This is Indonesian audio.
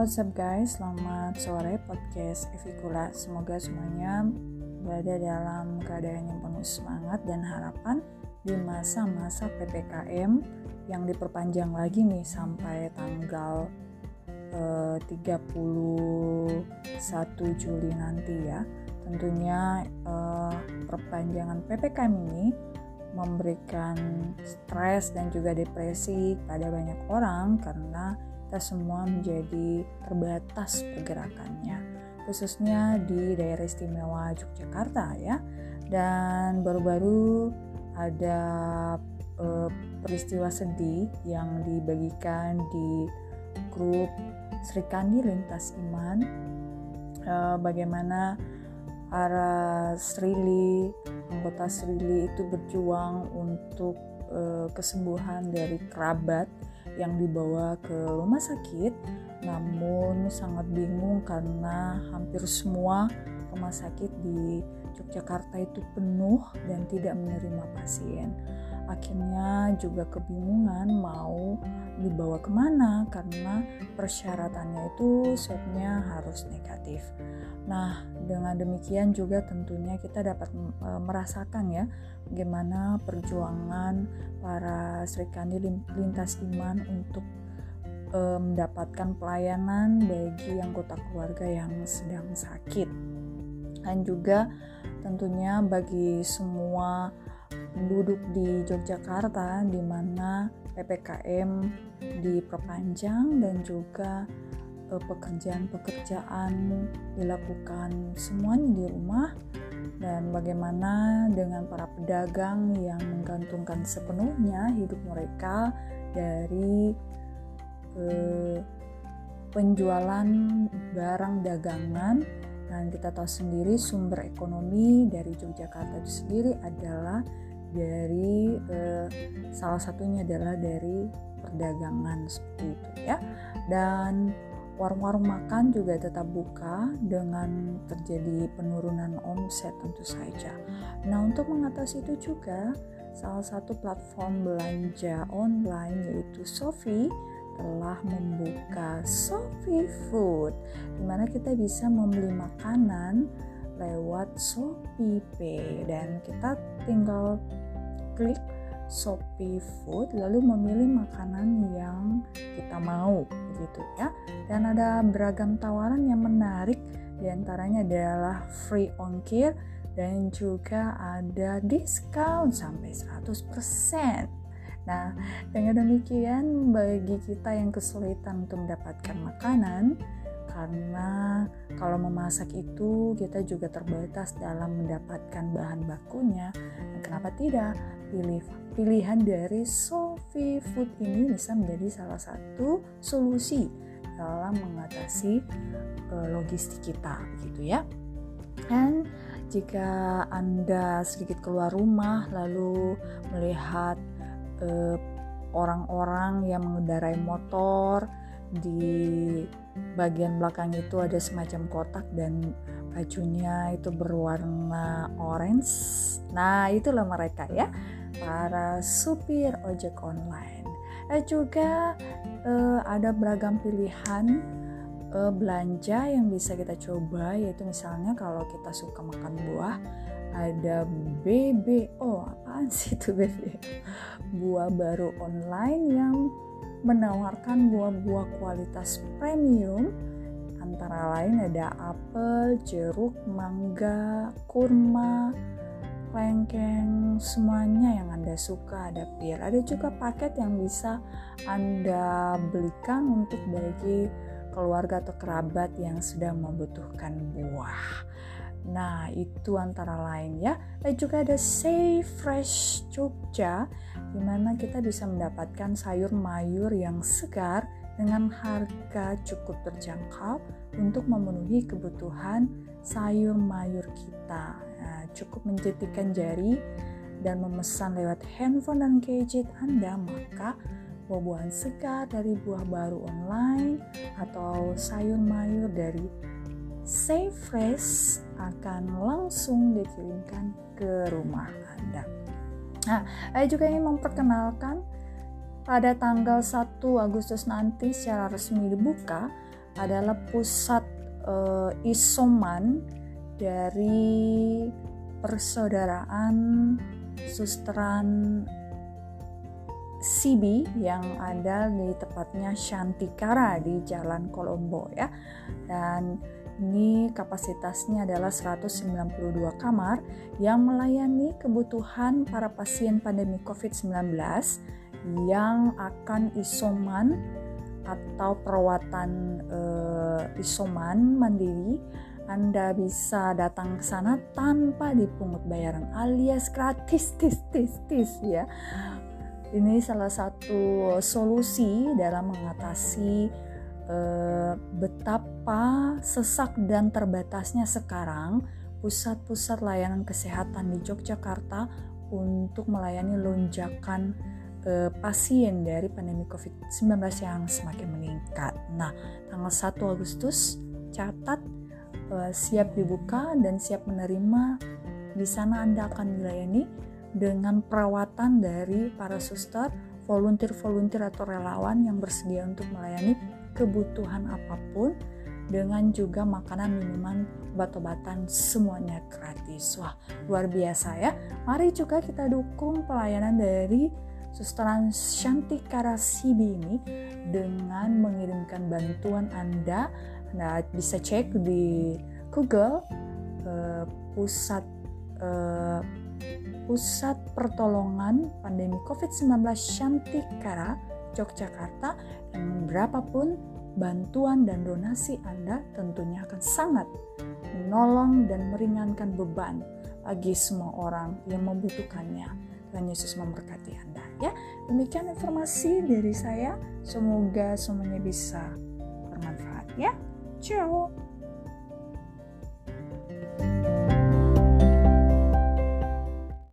What's up guys, selamat sore podcast Evikula. Semoga semuanya berada dalam keadaan yang penuh semangat dan harapan di masa-masa PPKM yang diperpanjang lagi nih sampai tanggal eh, 31 Juli nanti ya. Tentunya eh, perpanjangan PPKM ini memberikan stres dan juga depresi pada banyak orang karena kita semua menjadi terbatas pergerakannya khususnya di daerah istimewa Yogyakarta ya. Dan baru-baru ada uh, peristiwa sedih yang dibagikan di grup Sri Kandi Lintas Iman. Uh, bagaimana para Srili anggota Srili itu berjuang untuk uh, kesembuhan dari kerabat yang dibawa ke rumah sakit namun sangat bingung karena hampir semua rumah sakit di Yogyakarta itu penuh dan tidak menerima pasien akhirnya juga kebingungan mau dibawa ke mana karena persyaratannya itu swabnya harus negatif. Nah dengan demikian juga tentunya kita dapat e, merasakan ya bagaimana perjuangan para Sri Kandi lintas iman untuk e, mendapatkan pelayanan bagi anggota keluarga yang sedang sakit. Dan juga tentunya bagi semua penduduk di Yogyakarta di mana PPKM diperpanjang dan juga pekerjaan-pekerjaan dilakukan semuanya di rumah. Dan bagaimana dengan para pedagang yang menggantungkan sepenuhnya hidup mereka dari eh, penjualan barang dagangan. Dan kita tahu sendiri sumber ekonomi dari Yogyakarta itu sendiri adalah dari eh, salah satunya adalah dari perdagangan seperti itu ya dan warung-warung makan juga tetap buka dengan terjadi penurunan omset tentu saja. Nah, untuk mengatasi itu juga salah satu platform belanja online yaitu Sofi telah membuka Sofi Food di mana kita bisa membeli makanan lewat Shopee Pay dan kita tinggal klik Shopee Food lalu memilih makanan yang kita mau gitu ya. Dan ada beragam tawaran yang menarik di antaranya adalah free ongkir dan juga ada diskon sampai 100%. Nah, dengan demikian bagi kita yang kesulitan untuk mendapatkan makanan karena kalau memasak itu kita juga terbatas dalam mendapatkan bahan bakunya. Dan kenapa tidak? Pilih pilihan dari Sofi Food ini bisa menjadi salah satu solusi dalam mengatasi uh, logistik kita gitu ya. Dan jika Anda sedikit keluar rumah lalu melihat eh, orang-orang yang mengendarai motor di bagian belakang itu ada semacam kotak dan bajunya itu berwarna orange. Nah, itulah mereka ya, para supir ojek online. Eh juga eh, ada beragam pilihan eh, belanja yang bisa kita coba yaitu misalnya kalau kita suka makan buah ada BBO apaan sih itu BBO buah baru online yang menawarkan buah-buah kualitas premium antara lain ada apel, jeruk, mangga, kurma, lengkeng, semuanya yang Anda suka ada pir. Ada juga paket yang bisa Anda belikan untuk bagi keluarga atau kerabat yang sedang membutuhkan buah. Nah, itu antara lain ya. Dan juga ada Say Fresh Jogja di mana kita bisa mendapatkan sayur mayur yang segar dengan harga cukup terjangkau untuk memenuhi kebutuhan sayur mayur kita. Nah, cukup menjetikan jari dan memesan lewat handphone dan gadget Anda, maka buah-buahan segar dari buah baru online atau sayur mayur dari Safe Fresh akan langsung dikirimkan ke rumah Anda. Nah, saya juga ingin memperkenalkan pada tanggal 1 Agustus nanti secara resmi dibuka adalah pusat uh, isoman dari persaudaraan susteran Sibi yang ada di tepatnya Shantikara di Jalan Kolombo ya. Dan ini kapasitasnya adalah 192 kamar yang melayani kebutuhan para pasien pandemi COVID-19 yang akan isoman atau perawatan eh, isoman mandiri. Anda bisa datang ke sana tanpa dipungut bayaran alias gratis tis tis tis ya. Ini salah satu solusi dalam mengatasi eh, sesak dan terbatasnya sekarang pusat-pusat layanan kesehatan di Yogyakarta untuk melayani lonjakan eh, pasien dari pandemi COVID-19 yang semakin meningkat. Nah, tanggal 1 Agustus catat eh, siap dibuka dan siap menerima di sana Anda akan dilayani dengan perawatan dari para suster, volunteer-volunteer atau relawan yang bersedia untuk melayani kebutuhan apa pun dengan juga makanan, minuman, obat-obatan semuanya gratis. Wah, luar biasa ya. Mari juga kita dukung pelayanan dari Susteran Shantikara Sibi ini dengan mengirimkan bantuan Anda. Anda bisa cek di Google uh, pusat uh, Pusat Pertolongan Pandemi COVID-19 Shantikara, Yogyakarta, yang berapapun bantuan dan donasi Anda tentunya akan sangat menolong dan meringankan beban bagi semua orang yang membutuhkannya. Tuhan Yesus memberkati Anda ya. Demikian informasi dari saya. Semoga semuanya bisa bermanfaat ya. Ciao.